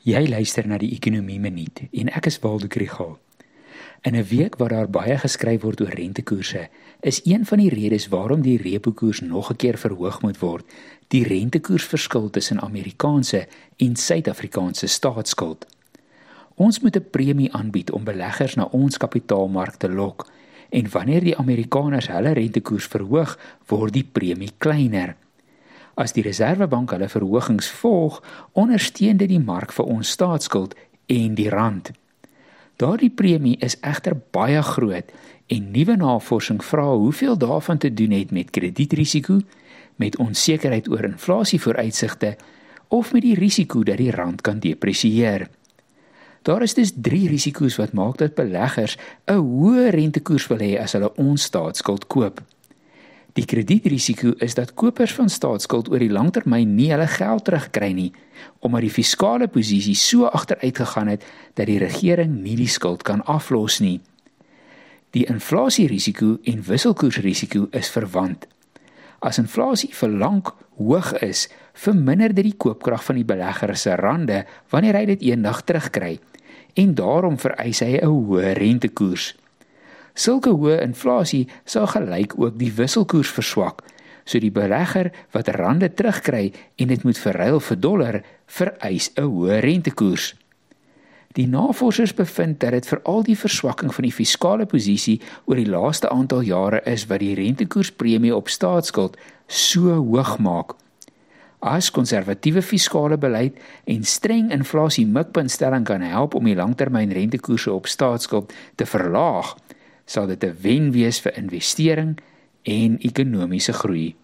Jy luister na die Ekonomie Minuut en ek is Waldo Krügel. In 'n week waar daar baie geskryf word oor rentekoerse, is een van die redes waarom die repo koers nog 'n keer verhoog moet word, die rentekoersverskil tussen Amerikaanse en Suid-Afrikaanse staatsskuld. Ons moet 'n premie aanbied om beleggers na ons kapitaalmark te lok en wanneer die Amerikaners hulle rentekoers verhoog, word die premie kleiner. As die Reserwebank hulle verhogings volg, ondersteun dit die mark vir ons staatsskuld en die rand. Daardie premie is egter baie groot en nuwe navorsing vra hoeveel daarvan te doen het met kredietrisiko, met onsekerheid oor inflasievooruitsigte of met die risiko dat die rand kan depresieer. Daar is dus 3 risiko's wat maak dat beleggers 'n hoë rentekoers wil hê as hulle ons staatsskuld koop. Die kredietrisiko is dat kopers van staatsskuld oor die langtermyn nie hulle geld terugkry nie omdat die fiskale posisie so agteruit gegaan het dat die regering nie die skuld kan aflos nie. Die inflasierisiko en wisselkoersrisiko is verwant. As inflasie vir lank hoog is, verminder dit die koopkrag van die belegger se rande wanneer hy dit eendag terugkry en daarom vereis hy 'n hoë rentekoers. Sulke hoë inflasie sal gelyk ook die wisselkoers verswak. So die belegger wat rande terugkry en dit moet verruil vir dollar, vereis 'n hoë rentekoers. Die navorsers bevind dat dit veral die verswakking van die fiskale posisie oor die laaste aantal jare is wat die rentekoerspremie op staatsskuld so hoog maak. As konservatiewe fiskale beleid en streng inflasie mikpuntstelling kan help om die langtermyn rentekoerse op staatsskuld te verlaag, sal dit 'n wen wees vir investering en ekonomiese groei.